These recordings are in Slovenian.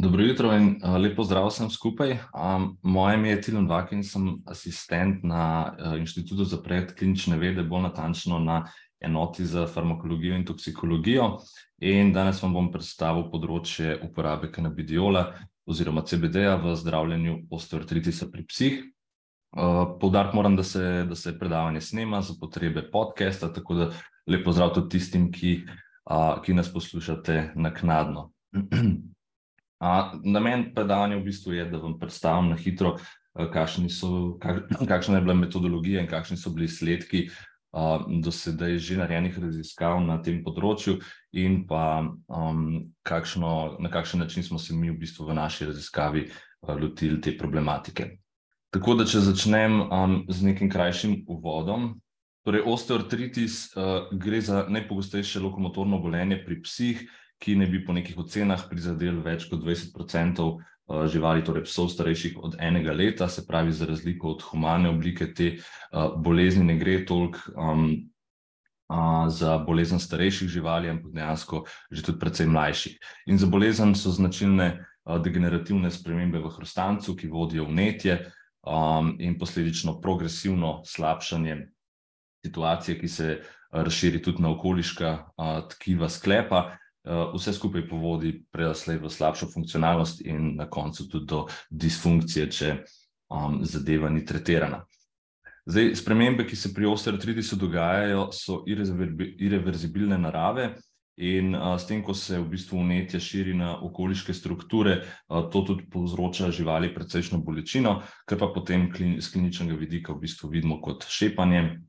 Dobro jutro in uh, lepo zdrav vsem skupaj. Um, moje ime je Tilan Vak in sem asistent na uh, Inštitutu za predklinične vede, bolj natančno na enoti za farmakologijo in toksikologijo. In danes vam bom predstavil področje uporabe kanabidiola oziroma CBD-ja v zdravljenju osteoartritisa pri psih. Uh, Poudariti moram, da se, da se predavanje snema za potrebe podcasta, tako da lepo zdrav tudi tistim, ki, uh, ki nas poslušate naknadno. Namen predavanja v bistvu je, da vam predstavim na hitro, so, kakšna je bila metodologija in kakšni so bili izsledki do sedaj že narejenih raziskav na tem področju, in pa um, kakšno, na kakšen način smo se mi v bistvu v naši raziskavi lotili te problematike. Tako da, če začnem um, z nekim krajšim uvodom. Torej, osteoartritis uh, gre za najpogostejše lokomotorno bolenje pri psih, ki ne bi po nekih ocenah prizadel več kot 20% eh, živali, torej psov starejših od enega leta, se pravi, za razliko od humane oblike te eh, bolezni, ne gre toliko um, za bolezen starejših živali, ampak dejansko že tudi precej mlajših. In za bolezen so značilne eh, degenerativne spremembe v hrustancu, ki vodijo v netje um, in posledično progresivno slabšanje situacije, ki se razširi tudi na okoliška tkiva sklepa, vse skupaj povodi prelaslej v slabšo funkcionalnost in na koncu tudi do disfunkcije, če um, zadeva ni tretirana. Zdaj, spremembe, ki se pri osteoartritisu dogajajo, so irreverzibilne narave in uh, s tem, ko se v bistvu vnetje širi na okoliške strukture, uh, to tudi povzroča živali precejšno bolečino, kar pa potem klin, z kliničnega vidika v bistvu vidimo kot šepanje,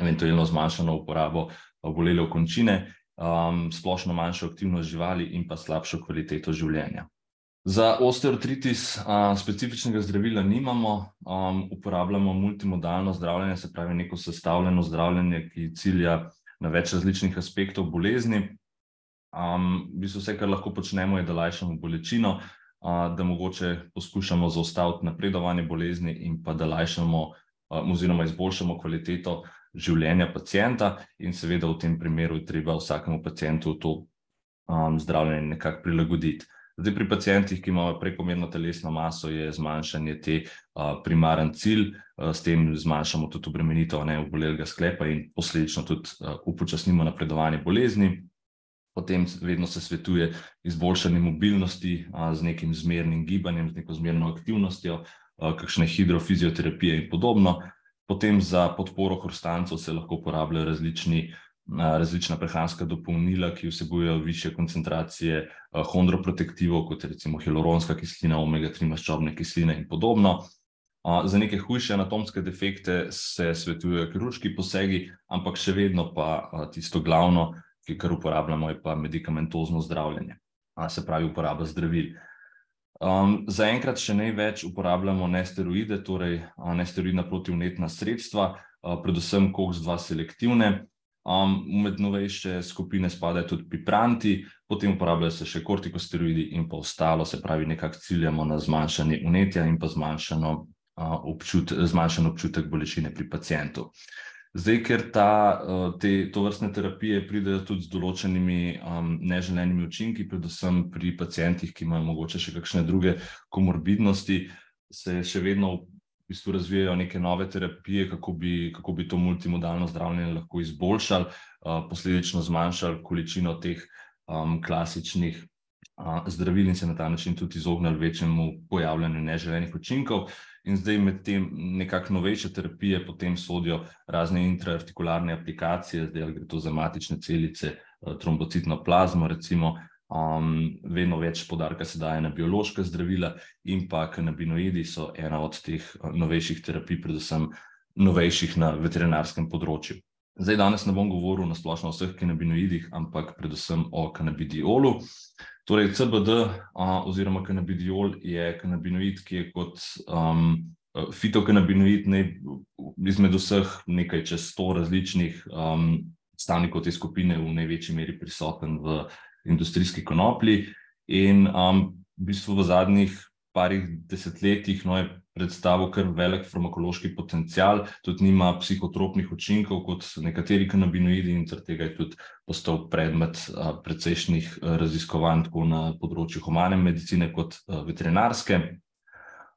eventualno zmanjšano uporabo bolele končine um, splošno manjšo aktivnost živali in pa slabšo kvaliteto življenja. Za osteoartritis uh, specifičnega zdravila nimamo, um, uporabljamo multimodalno zdravljenje, se pravi neko sestavljeno zdravljenje, ki cilja na več različnih aspektov bolezni. Um, v bistvu vse, kar lahko počnemo, je, da lajšamo bolečino, uh, da mogoče poskušamo zaustaviti napredovanje bolezni in pa da lajšamo uh, oziroma izboljšamo kvaliteto življenja pacijenta, in seveda v tem primeru je treba vsakemu pacijentu to um, zdravljenje nekako prilagoditi. Zdaj, pri pacijentih, ki imajo prekomerno telesno maso, je zmanjšanje te uh, primaren cilj, uh, s tem zmanjšamo tudi obremenitev neobolelega sklepa in posledično tudi uh, upočasnimo napredovanje bolezni. Potem vedno se svetuje izboljšanje mobilnosti uh, z nekim zmernim gibanjem, z neko zmerno aktivnostjo, uh, kakšne hidrofizioterapije in podobno. Potem za podporo hrustancev se lahko uporabljajo različni, različna prehranska dopolnila, ki vsebujejo više koncentracije hondroprotektivov, kot recimo hialuronska kislina, omega-3 maščobne kisline in podobno. Za neke hujše anatomske defekte se svetujejo kirurški posegi, ampak še vedno pa tisto glavno, ki kar uporabljamo, je pa medikamentozno zdravljenje, se pravi uporaba zdravil. Um, Zaenkrat še največ uporabljamo nesteroide, torej nesteroidna protivnetna sredstva, uh, predvsem COX-2 selektivne. Um, med novejše skupine spadajo tudi pipranti, potem uporabljajo se še kortikosteroidi in pa ostalo, se pravi, nekako ciljamo na zmanjšanje unetja in pa zmanjšano, uh, občut, zmanjšan občutek bolečine pri pacijentu. Zdaj, ker ta, eh, te, to vrstne terapije pridejo tudi z določenimi um, neželenimi učinki, predvsem pri pacijentih, ki imajo mogoče še kakšne druge komorbidnosti, se še vedno v bistvu razvijajo neke nove terapije, kako bi, kako bi to multimodalno zdravljenje lahko izboljšali, uh, posledično zmanjšali količino teh um, klasičnih uh, zdravil in se na ta način tudi izognili večjemu pojavljanju neželenih učinkov. In zdaj med tem nekako novejše terapije potem sodijo razne intraartikularne aplikacije, zdaj gre to za matične celice, eh, trombocitno plazmo, recimo, um, vedno več podarka se daje na biološka zdravila in pa kanabinoidi so ena od teh eh, novejših terapij, predvsem novejših na veterinarskem področju. Zdaj, danes ne bom govoril na splošno o vseh kanabinoidih, ampak predvsem o kanabidiolu. Torej, CBD uh, oziroma kanabidiol je kanabinoid, ki je kot um, fitokanabinoid ne, izmed vseh nekaj čez sto različnih um, stavnikov te skupine v največji meri prisoten v industrijski konoplji. In um, v bistvu v zadnjih parih desetletjih no, je predstavil kar velik farmakološki potencial, tudi nima psihotropnih učinkov kot nekateri kanabinoidi in zaradi tega je tudi postal predmet precejšnjih raziskovanj tako na področju humane medicine kot veterinarske.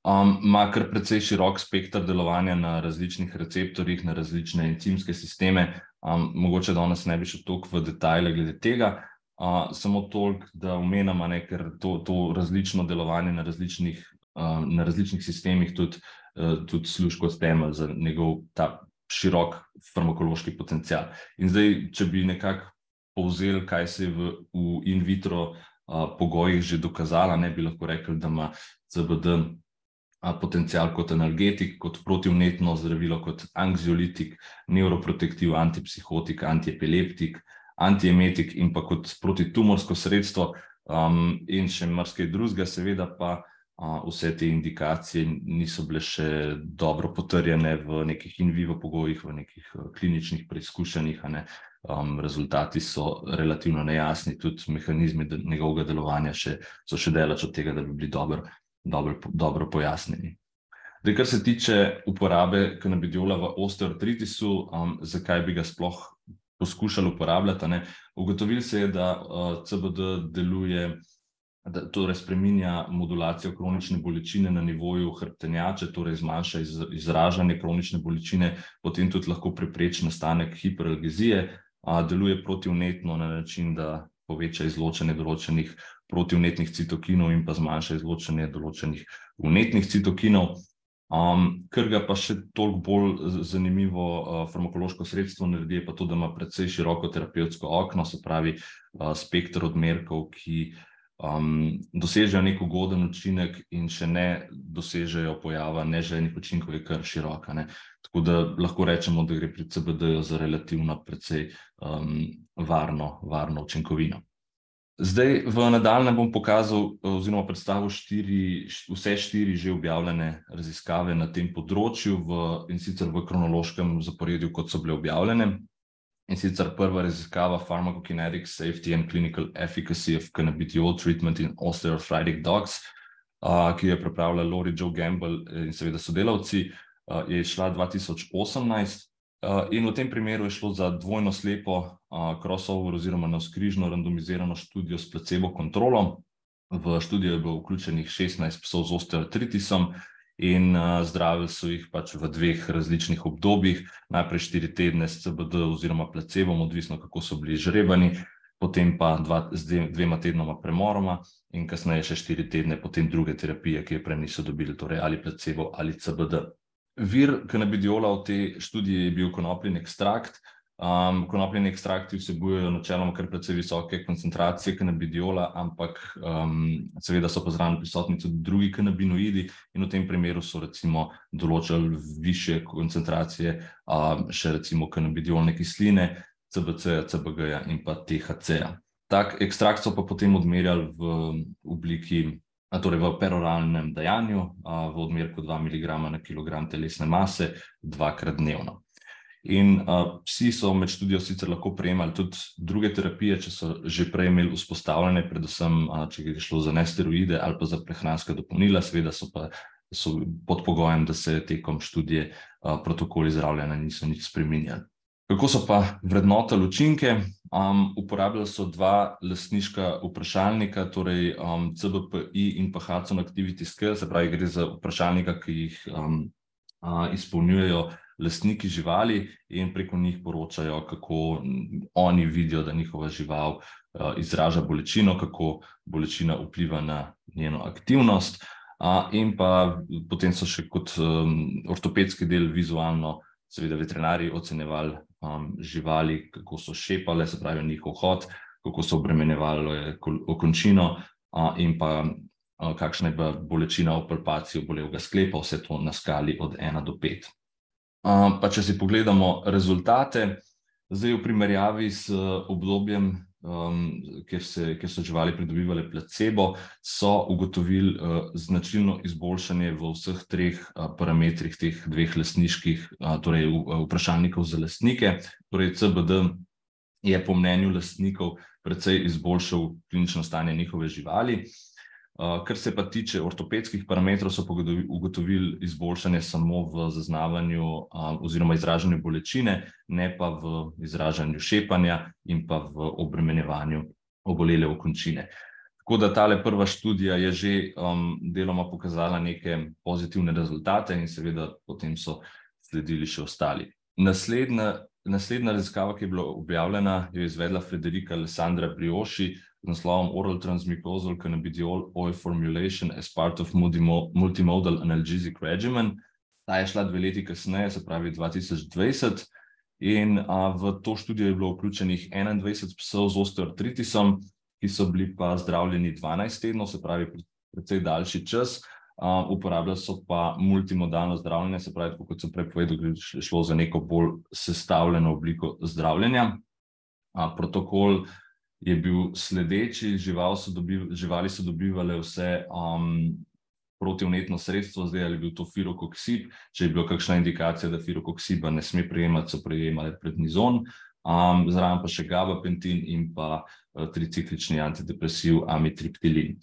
Um, ima kar precej širok spektr delovanja na različnih receptorjih, na različne encimske sisteme. Um, mogoče danes ne bi šel toliko v detajle glede tega, uh, samo toliko, da omenjamo, ker to, to različno delovanje na različnih, uh, na različnih sistemih tudi, uh, tudi služi kot temelj za njegov ta širok farmakološki potencial. In zdaj, če bi nekako povzel, kaj se je v, v in vitro uh, pogojih že dokazalo, ne bi lahko rekli, da ima CBD potencial kot analgetik, kot protivnetno zdravilo, kot anksiolitik, neuroprotektiv, antipsihotik, antiepileptik, antiemetik in pa kot protitumorsko sredstvo um, in še marsikaj drugega, seveda pa uh, vse te indikacije niso bile še dobro potrjene v nekih in vivo pogojih, v nekih uh, kliničnih preizkušanjih, um, rezultati so relativno nejasni, tudi mehanizmi njegovega delovanja še, so še delač od tega, da bi bili dobro dobro, dobro pojasnjeni. Zdaj, kar se tiče uporabe kanabidiola v osteoartritisu, um, zakaj bi ga sploh poskušali uporabljati? Ne? Ugotovili se je, da uh, CBD deluje, da torej spreminja modulacijo kronične bolečine na nivoju hrbtenjače, torej zmanjša iz, izražanje kronične bolečine, potem tudi lahko prepreči nastanek hiperalgezije, uh, deluje protivnetno na način, da poveča izločanje določenih protivnetnih citokinov in pa zmanjša izločanje določenih vnetnih citokinov. Um, kar ga pa še toliko bolj zanimivo uh, farmakološko sredstvo naredi, je pa to, da ima precej široko terapevtsko okno, se pravi uh, spektr odmerkov, ki um, dosežejo nek ugoden učinek in še ne dosežejo pojava neželjenih učinkov, je kar široka. Ne? Tako da lahko rečemo, da gre pri CBD-ju za relativno precej um, varno, varno učinkovino. Zdaj, v nadaljem bom pokazal, oziroma predstavil štiri, vse štiri že objavljene raziskave na tem področju, v, in sicer v kronološkem zaporedju, kot so bile objavljene. In sicer prva raziskava Pharmacokinetics, Safety and Clinical Efficacy of Cannabidiol Treatment in Osteoarthritic Dogs, uh, ki je pripravila Lori Joe Gamble in seveda sodelavci, uh, je išla 2018. Eh, in v tem primeru je šlo za dvojno slepo uh, crossover oziroma navskrižno randomizirano študijo s placebo kontrolo. V študijo je bilo vključenih 16 psov z osteoartritisom in uh, zdravili so jih pač v dveh različnih obdobjih. Najprej štiri tedne s CBD oziroma placebom, odvisno kako so bili žrebani, potem pa dva, z dvema tednoma premoroma in kasneje še štiri tedne potem druge terapije, ki je prej niso dobili, torej ali placebo ali CBD. Vir kanabidiola v tej študiji je bil konopljin ekstrakt. Um, konopljeni ekstrakti vsebujejo načeloma kar precej visoke koncentracije kanabidiola, ampak um, seveda so pa zraven prisotni tudi drugi kanabinoidi in v tem primeru so recimo določali više koncentracije um, še recimo kanabidiolne kisline, CBC-ja, CBG-ja in pa THC-ja. Tak ekstrakt so pa potem odmerjali v obliki torej v peroralnem dajanju, v odmerku 2 mg na kilogram telesne mase, dvakrat dnevno. In uh, psi so med študijo sicer lahko prejemali tudi druge terapije, če so že prej imeli vzpostavljene, predvsem uh, če je šlo za nesteroide ali pa za prehranska dopolnila, seveda so pa so pod pogojem, da se tekom študije uh, protokoli zdravljenja niso nič spremenjali. Kako so pa vrednotili učinke? Um, uporabljali so dva lastniška vprašalnika, torej um, CBPI in pa Hudson Activity Scale, se pravi, gre za vprašalnika, ki jih um, uh, izpolnjujejo lastniki živali in preko njih poročajo, kako oni vidijo, da njihova žival uh, izraža bolečino, kako bolečina vpliva na njeno aktivnost. Uh, in pa potem so še kot um, ortopedski del vizualno, seveda, veterinari ocenjevali um, živali, kako so šepale, se pravi, njihov hod, kako so obremenjevali okončino, uh, in pa uh, kakšna je bila bolečina v palpaciji obolelega sklepa, vse to na skali od 1 do 5. Um, pa če si pogledamo rezultate, zdaj v primerjavi s obdobjem um, ker, se, ker so živali pridobivali placebo, so ugotovili uh, značilno izboljšanje v vseh treh uh, parametrih teh dveh lastniških, uh, torej uh, vprašalnikov za lastnike. Torej, CBD je po mnenju lastnikov precej izboljšal klinično stanje njihove živali. Kar se pa tiče ortopedskih parametrov, so ugotovili izboljšanje samo v zaznavanju oziroma izražanju bolečine, ne pa v izražanju šepanja in pa v obremenjevanju obolele okončine. Tako da tale prva študija je že um, deloma pokazala neke pozitivne rezultate in seveda potem so sledili še ostali. Naslednja, naslednja raziskava, ki je bila objavljena, je izvedla Frederika Alessandra Brioši, z naslovom Oral Transmucosal Cannabidiol Oil Formulation as part of Multimodal Analgesic Regimen. Ta je šla dve leti kasneje, se pravi 2020, in a, v to študijo je bilo vključenih 21 psov z osteoartritisom, ki so bili pa zdravljeni 12 tednov, se pravi precej daljši čas. Uh, uporabljali so pa multimodalno zdravljenje, se pravi, kot sem prej povedal, šlo za neko bolj sestavljeno obliko zdravljenja. Uh, protokol je bil sledeči, žival so dobiv, živali so dobivali vse um, protivnetno sredstvo, zdaj ali je bil to firokoksib, če je bila kakšna indikacija, da firokoksiba ne sme prejemati, so prejemali prednizon, um, zraven pa še gabapentin in pa uh, triciklični antidepresiv amitriptilin.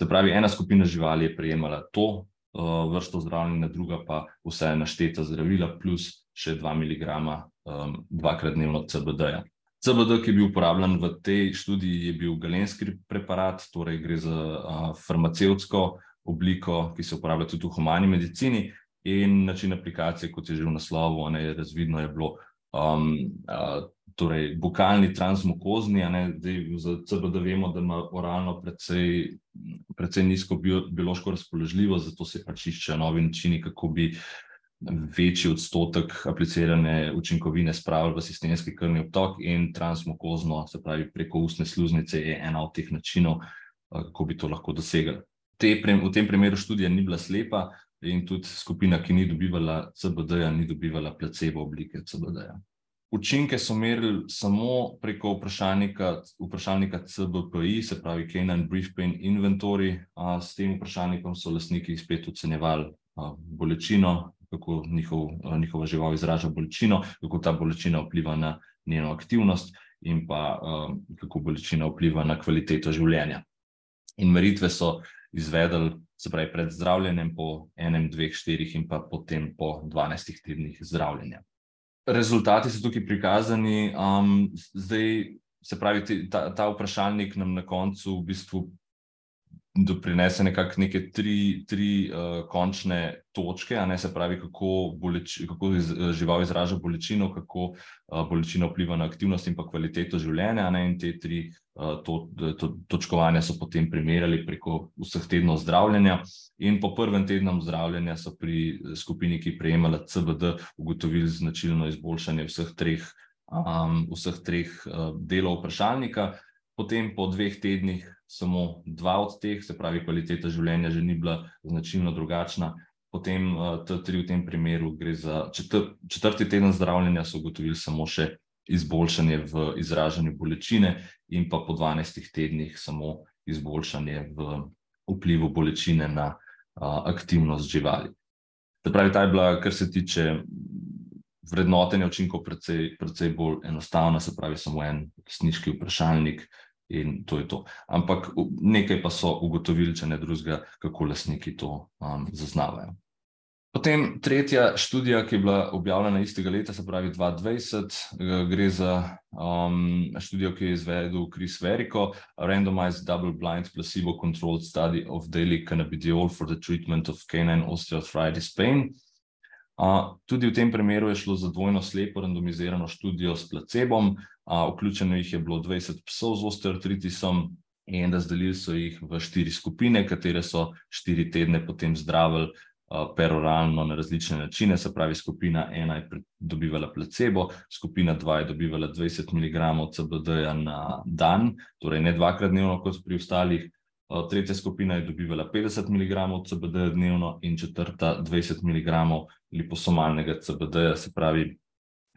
Se pravi, ena skupina živali je prejemala to uh, vrsto zdravljenja, druga pa vse našteta zdravila plus še 2 mg um, dvakrat dnevno CBD-ja. CBD, ki je bil uporabljen v tej študiji, je bil galenski preparat, torej gre za uh, farmacevtsko obliko, ki se uporablja tudi v humani medicini, in način aplikacije, kot je že v naslovu, ne, razvidno je bilo. Um, uh, torej, bukalni transmukozni, a ne, zdaj za CBD vemo, da ima oralno precej, precej nizko bio, biološko razpoložljivost, zato se pač iščejo novi načini, kako bi uh, večji odstotek aplicirane učinkovine spravili v sistemski krvni obtok in transmukozno, se pravi preko ustne sluznice, je ena od teh načinov, eh, kako bi to lahko dosegli. Te, v tem primeru študija ni bila slepa in tudi skupina, ki ni dobivala CBD-ja, ni dobivala placebo oblike CBD-ja. Učinke so merili samo preko vprašalnika, vprašalnika CBPI, se pravi Canine Brief Pain Inventory. S tem vprašalnikom so lastniki spet ocenjevali bolečino, kako njihov, njihova žival izraža bolečino, kako ta bolečina vpliva na njeno aktivnost, in pa um, kako bolečina vpliva na kvaliteto življenja. In meritve so izvedli, se pravi, pred zdravljenjem, po enem, dveh, štirih, in pa potem po dvanajstih tednih zdravljenja. Rezultati so tukaj prikazani, um, zdaj. Se pravi, ta, ta vprašalnik nam na koncu v bistvu doprinese nekako neke tri, tri uh, končne točke, a ne se pravi, kako, boleč, kako iz, žival izraža bolečino, kako uh, bolečina vpliva na aktivnost in pa kvaliteto življenja. Ne, in te tri uh, to, to, točkovanja so potem primerjali preko vseh tednov zdravljenja. In po prvem tednu zdravljenja so pri skupini, ki je prejemala CBD, ugotovili značilno izboljšanje vseh treh, um, vseh treh uh, delov vprašalnika. Potem po dveh tednih samo dva od teh, se pravi, kvaliteta življenja že ni bila značilno drugačna. Potem uh, T3 v tem primeru gre za četr, četrti teden zdravljenja, so ugotovili samo še izboljšanje v izražanju bolečine, in pa po 12 tednih samo izboljšanje v vplivu bolečine na uh, aktivnost živali. Se pravi, ta je bila, kar se tiče vrednotenja učinkov, precej, precej bolj enostavna, se pravi, samo en resnički vprašalnik, in to je to. Ampak nekaj pa so ugotovili, če ne drugega, kako lastniki to um, zaznavajo. Potem tretja študija, ki je bila objavljena istega leta, se pravi 2020, gre za um, študijo, ki je izvedel Chris Verico, Randomized Double-Blind Placebo-Controlled Study of Daily Cannabidiol for the Treatment of Canine Osteoarthritis Pain. Uh, tudi v tem primeru je šlo za dvojno slepo randomizirano študijo s placebom, uh, vključeno jih je bilo 20 psov z osteoartritisom in razdelili so jih v štiri skupine, katere so štiri tedne potem zdravili uh, peroralno na različne načine. Se pravi, skupina ena je dobivala placebo, skupina dva je dobivala 20 mg CBD-ja na dan, torej ne dvakrat dnevno, kot pri ostalih. Tretja skupina je dobivala 50 mg CBD dnevno in četrta 20 mg liposomalnega CBD, se pravi,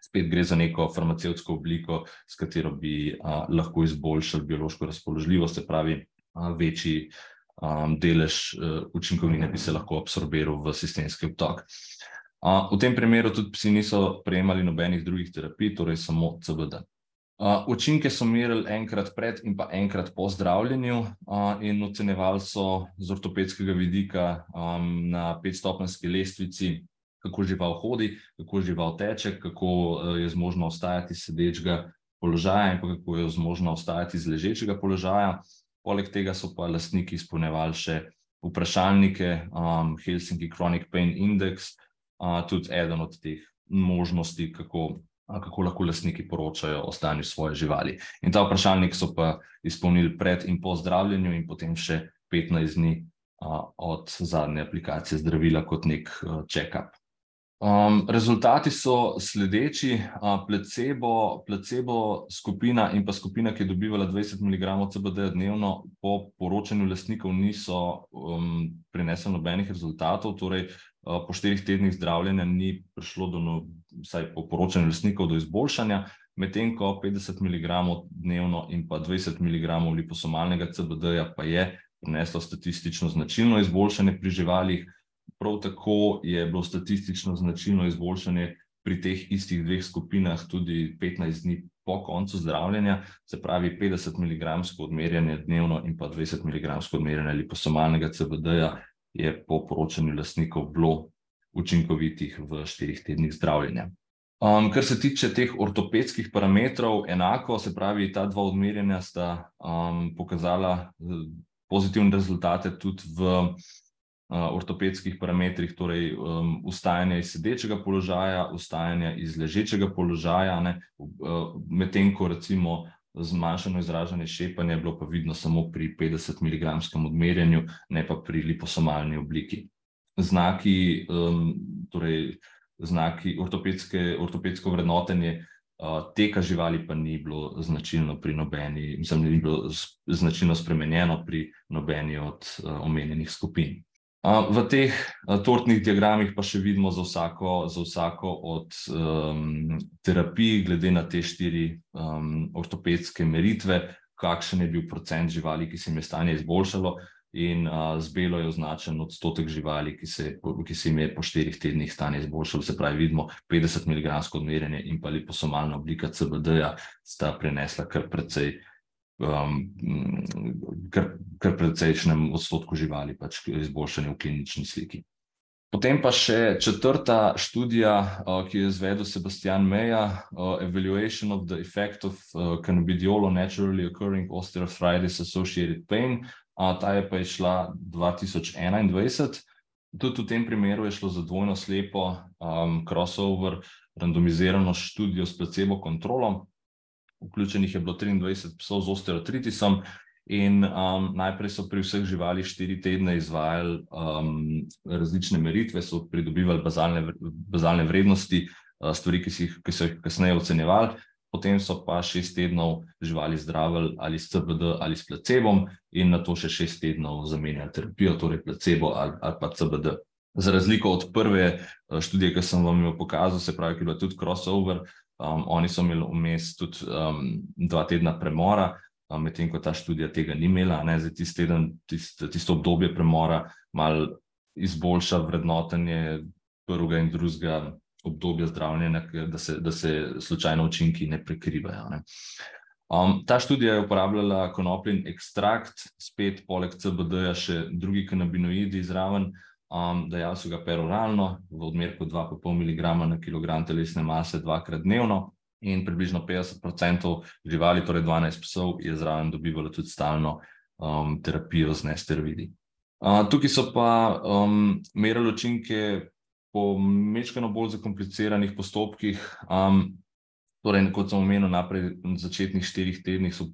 spet gre za neko farmacevtsko obliko, s katero bi a, lahko izboljšali biološko razpoložljivost, se pravi, a, večji a, delež a, učinkovine bi se lahko absorbiral v sistemski obtok. A, v tem primeru tudi psi niso prejemali nobenih drugih terapij, torej samo CBD. Uh, učinke so merili enkrat pred in pa enkrat po zdravljenju, uh, in ocenjevali so z ortopedskega vidika um, na petstopenski lestvici, kako žival hodi, kako žival teče, kako uh, je zmožno ostajati sedečega položaja in kako je zmožno ostajati iz ležečega položaja. Poleg tega so pa lastniki izpolnjevali še vprašalnike, um, Helsinki Chronic Pain Index, uh, tudi eden od teh možnosti, kako kako lahko lastniki poročajo o stanju svoje živali. In ta vprašalnik so pa izpolnili pred in po zdravljenju, in potem še 15 dni od zadnje aplikacije zdravila, kot nek check-up. Um, rezultati so sledeči: uh, placebo, placebo skupina in pa skupina, ki je dobivala 20 mg CBD dnevno, po poročanju lastnikov niso um, prinesli nobenih rezultatov, torej uh, po štirih tednih zdravljenja ni prišlo do, no, vsaj po poročanju lastnikov, do izboljšanja, medtem ko 50 mg dnevno in pa 20 mg liposomalnega CBD-ja pa je prineslo statistično značilno izboljšanje pri živalih. Prav tako je bilo statistično značilno izboljšanje pri teh istih dveh skupinah tudi 15 dni po koncu zdravljenja, se pravi 50 mg odmerjanje dnevno in pa 20 mg odmerjanje liposomalnega CBD-ja je po poročanju lastnikov bilo učinkovitih v štirih tednih zdravljenja. Um, kar se tiče teh ortopedskih parametrov, enako, se pravi, ta dva odmerjanja sta um, pokazala pozitivne rezultate tudi v ortopedskih parametrih, torej um, ustajanje iz sedečega položaja, ustajanje iz ležečega položaja, medtem ko recimo zmanjšano izražanje šepanja je bilo pa vidno samo pri 50 mg odmerjanju, ne pa pri liposomalni obliki. Znaki, um, torej znaki ortopedske, vrednotenje uh, teka živali pa ni bilo značilno pri nobeni, mislim, ni bilo značilno spremenjeno pri nobeni od uh, omenjenih skupin. V teh tortnih diagramih pa še vidimo za vsako, za vsako od um, terapij, glede na te štiri um, ortopedske meritve, kakšen je bil procent živali, ki se jim je stanje izboljšalo, in uh, z belo je označen odstotek živali, ki se, ki se jim je po štirih tednih stanje izboljšalo. Se pravi, vidimo 50 mg odmerjanje in pa liposomalna oblika CBD-ja sta prenesla kar precej um, kar, kar precejšnjem odstotku živali, pač izboljšanje v klinični sliki. Potem pa še četrta študija, uh, ki jo je izvedel Sebastian Meja, uh, Evaluation of the Effect of uh, Cannabidiol on Naturally Occurring Osteoarthritis Associated Pain. Uh, ta je pa išla 2021. Tudi v tem primeru je šlo za dvojno slepo um, crossover randomizirano študijo s placebo kontrolom, vključenih je bilo 23 psov z osteoartritisom. In um, najprej so pri vseh živalih štiri tedne izvajali um, različne meritve, so pridobivali bazalne, bazalne vrednosti, uh, stvari, ki, jih, ki so jih kasneje ocenjevali, potem so pa šest tednov živali zdravili ali s CBD ali s placebom, in na to še šest tednov zamenjali terapijo, torej placebo ali, ali pa CBD. Za razliko od prve uh, študije, ki sem vam jo pokazal, se pravi, ki je bila tudi crossover, Um, oni so imeli vmes tudi um, dva tedna premora, um, medtem ko ta študija tega ni imela. Za tisti teden, tist, tisto obdobje premora, malo izboljša vrednotenje prvega in drugega obdobja zdravljenja, da se, da se slučajno učinki ne prekrivajo. Ne. Um, ta študija je uporabljala konopljen ekstrakt, spet poleg CBD-ja še drugi kanabinoidi zraven. Um, dajal so ga peroralno v odmerku 2,5 mg na kilogram telesne mase dvakrat dnevno, in približno 50% živali, torej 12 psov, je zraven dobivalo tudi stalno um, terapijo z nesteroidi. Uh, tukaj so pa um, merili učinke po mečkano bolj zakompliciranih postopkih. Um, torej, kot sem omenil, naprej na začetnih štirih tednih so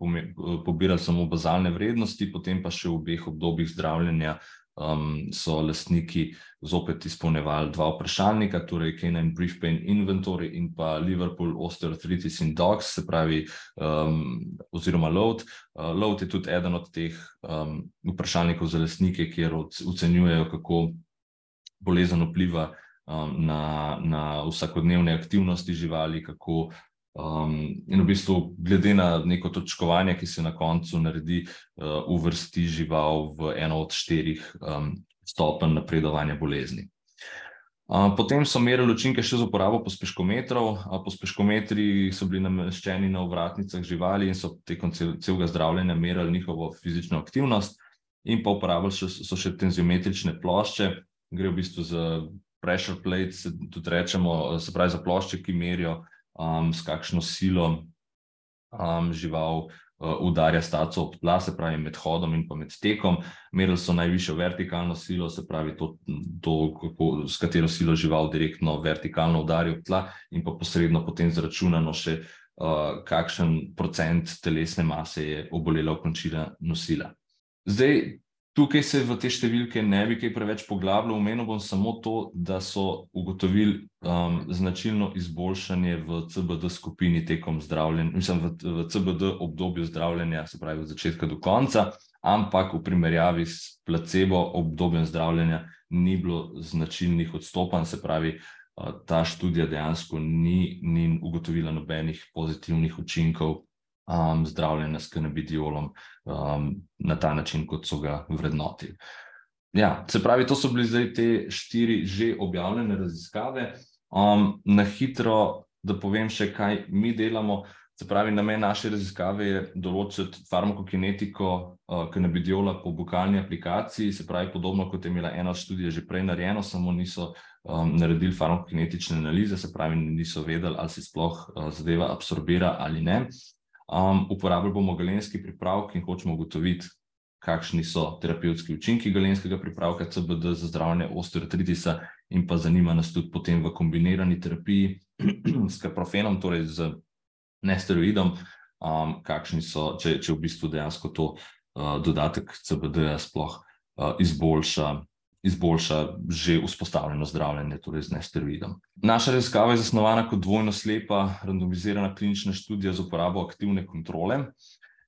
pobirali samo bazalne vrednosti, potem pa še v obeh obdobjih zdravljenja um, so lastniki zopet izpolnjevali dva vprašalnika, torej Canine Brief Pain Inventory in pa Liverpool Osteoarthritis in Dogs, se pravi, um, oziroma LOAD. Uh, LOAD je tudi eden od teh um, vprašalnikov za lastnike, kjer ocenjujejo, kako bolezen vpliva um, na, na vsakodnevne aktivnosti živali, kako Um, in v bistvu, glede na neko točkovanje, ki se na koncu naredi, uh, uvrsti žival v eno od štirih um, stopenj napredovanja bolezni. Potem so merili učinke še z uporabo pospeškometrov. Pospeškometri so bili nameščeni na ovratnicah živali in so tekom celega zdravljenja merili njihovo fizično aktivnost, in pa uporabili so še tenziometrične plošče, gre v bistvu za pressure plates, tudi rečemo, se pravi za plošče, ki merijo, s kakšno silo žival udarja s taco ob tla, se pravi med hodom in pa med tekom. Merili so najvišjo vertikalno silo, se pravi to, kako, s katero silo žival direktno vertikalno udari ob tla, in pa posredno potem izračunano še, kakšen procent telesne mase je obolela končina nosila. Zdaj, tukaj se v te številke ne bi kaj preveč poglabljal, omenil bom samo to, da so ugotovili, značilno izboljšanje v CBD skupini tekom mislim v, v CBD obdobju zdravljenja, se pravi od začetka do konca, ampak v primerjavi s placebo obdobjem zdravljenja ni bilo značilnih odstopanj, se pravi, ta študija dejansko ni, ni ugotovila nobenih pozitivnih učinkov, zdravljenja s kanabidiolom, na ta način, kot so ga vrednotili. Ja, se pravi, to so bile zdaj te štiri že objavljene raziskave. na hitro, da povem še, kaj mi delamo. Se pravi, namen naše raziskave je določiti farmakokinetiko, kanabidiola po bukalni aplikaciji, se pravi podobno, kot je imela ena študija že prej narejeno, samo niso, naredili farmakokinetične analize, se pravi, niso vedeli, ali se sploh, zadeva absorbira ali ne. Uporabili bomo galenski pripravek in hočemo ugotoviti, kakšni so terapevtski učinki galenskega pripravka CBD za zdravljenje osteoartritisa in pa zanima nas tudi potem v kombinirani terapiji s kaprofenom, torej z nesteroidom, kakšni so, če, če v bistvu dejansko to, dodatek CBD-ja sploh, izboljša, izboljša že vzpostavljeno zdravljenje, torej z nesteroidom. Naša raziskava je zasnovana kot dvojno slepa randomizirana klinična študija z uporabo aktivne kontrole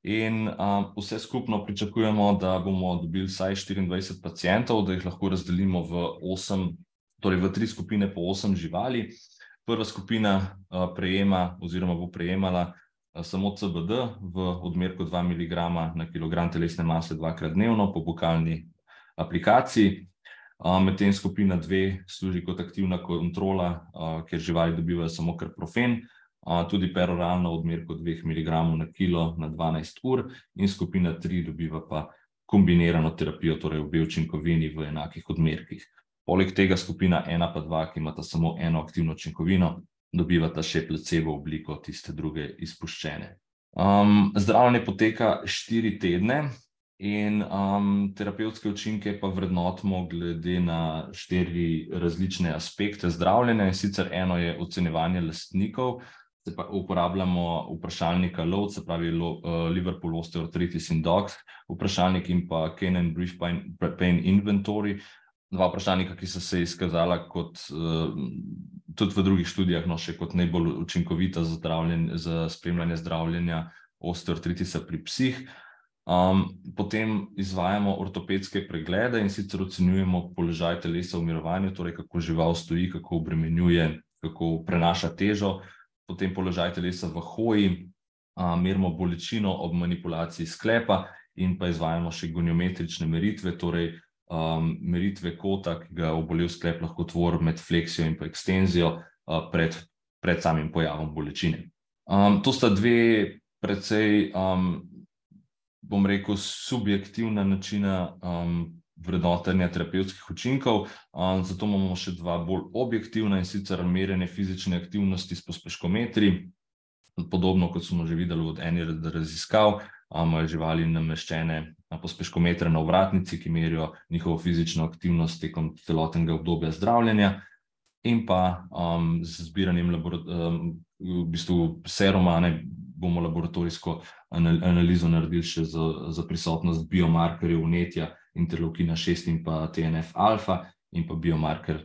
in, vse skupno pričakujemo, da bomo dobili vsaj štiriindvajset pacientov, da jih lahko razdelimo v osem, torej v tri skupine po osem živali. Prva skupina, prejema oziroma bo prejemala, samo CBD v odmerku dva miligrama na kilogram telesne mase dvakrat dnevno po bukalni aplikaciji. Medtem skupina dve služi kot aktivna kontrola, kjer živali dobivajo samo kaprofen, tudi peroralno odmerku dveh miligramov na kilo na dvanajst ur, in skupina tri dobiva pa kombinirano terapijo, torej obe učinkovini v enakih odmerkih. Poleg tega skupina ena pa dva, ki imata samo eno aktivno učinkovino, dobivata še placebo obliko tiste druge izpuščene. zdravljenje poteka štiri tedne in, terapevtske učinke pa vrednotimo glede na štiri različne aspekte zdravljenja, in sicer eno je ocenjevanje lastnikov, uporabljamo vprašalnika LOAD, se pravi Liverpool Osteoarthritis in Dogs vprašalnik in pa Canine Brief Pain Inventory. Dva vprašalnika, ki sta se izkazala kot, tudi v drugih študijah, no, še kot najbolj učinkovita za za spremljanje zdravljenja osteoartritisa pri psih. Potem izvajamo ortopedske preglede, in sicer ocenjujemo položaj telesa v mirovanju, torej kako žival stoji, kako obremenjuje, kako prenaša težo. Potem položaj telesa v hoji, merimo bolečino ob manipulaciji sklepa in pa izvajamo še goniometrične meritve, torej, meritve kota, ki ga obolel sklep lahko tvori med fleksijo in pa ekstenzijo, pred, pred samim pojavom bolečine. to sta dve precej, bom rekel, subjektivna načina, vrednotenja terapevtskih učinkov, zato imamo še dva bolj objektivna, in sicer merjenje fizične aktivnosti s pospeškometri. Podobno, kot smo že videli od ene od raziskav, imajo živali nameščene pospeškometre na ovratnici, ki merijo njihovo fizično aktivnost tekom celotnega obdobja zdravljenja. In pa, z zbiranjem v bistvu seruma, a ne, bomo laboratorijsko analizo naredili še za, za prisotnost biomarkerjev vnetja interleukina šest in pa TNF-alfa in pa biomarker,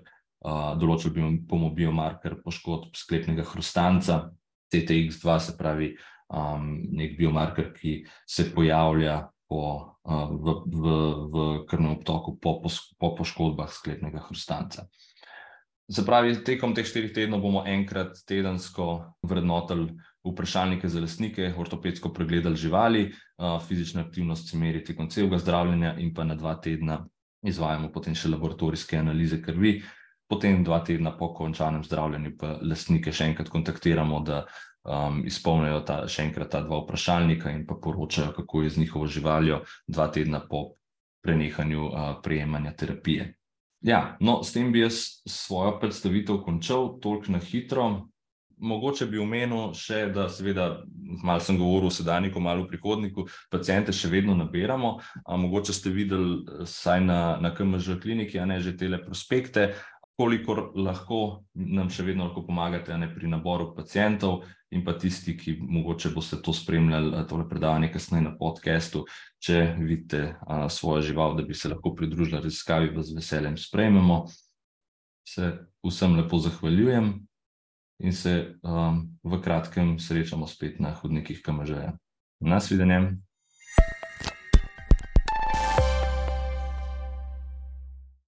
določili bomo biomarker poškodb sklepnega hrustanca, TTX dva, se pravi, neki biomarker, ki se pojavlja po, v, v, v krvnem obtoku po po poškodbah sklepnega hrustanca. Se pravi, tekom teh štirih tednov bomo enkrat tedensko vrednotili vprašalnike za lastnike, ortopedsko pregledali živali, fizično aktivnost se meri tekom celega zdravljenja in pa na dva tedna izvajamo potem še laboratorijske analize krvi. potem dva tedna po končanem zdravljenju pa lastnike še enkrat kontaktiramo, da um, izpolnijo ta, še enkrat ta dva vprašalnika in pa poročajo, kako je z njihovo živaljo dva tedna po prenehanju uh, prejemanja terapije. Ja, no, s tem bi jaz svojo predstavitev končal, toliko na hitro. Mogoče bi omenil še, da seveda, malo sem govoril o sedanjiku, malo o prihodniku, pacijente še vedno nabiramo. A, mogoče ste videli, saj na, na KMŽ kliniki, a ne že tele prospekte, kolikor lahko nam še vedno lahko pomagate ne, pri naboru pacijentov in pa tisti, ki mogoče boste to spremljali, tole predavanje kasneje na podkastu, če vidite a, svojo žival, da bi se lahko pridružili raziskavi, vas veseljem sprejmemo. Se vsem lepo zahvaljujem in se um, v kratkem srečamo spet na hodnikih KMŽ-ja. Nasvidenjem.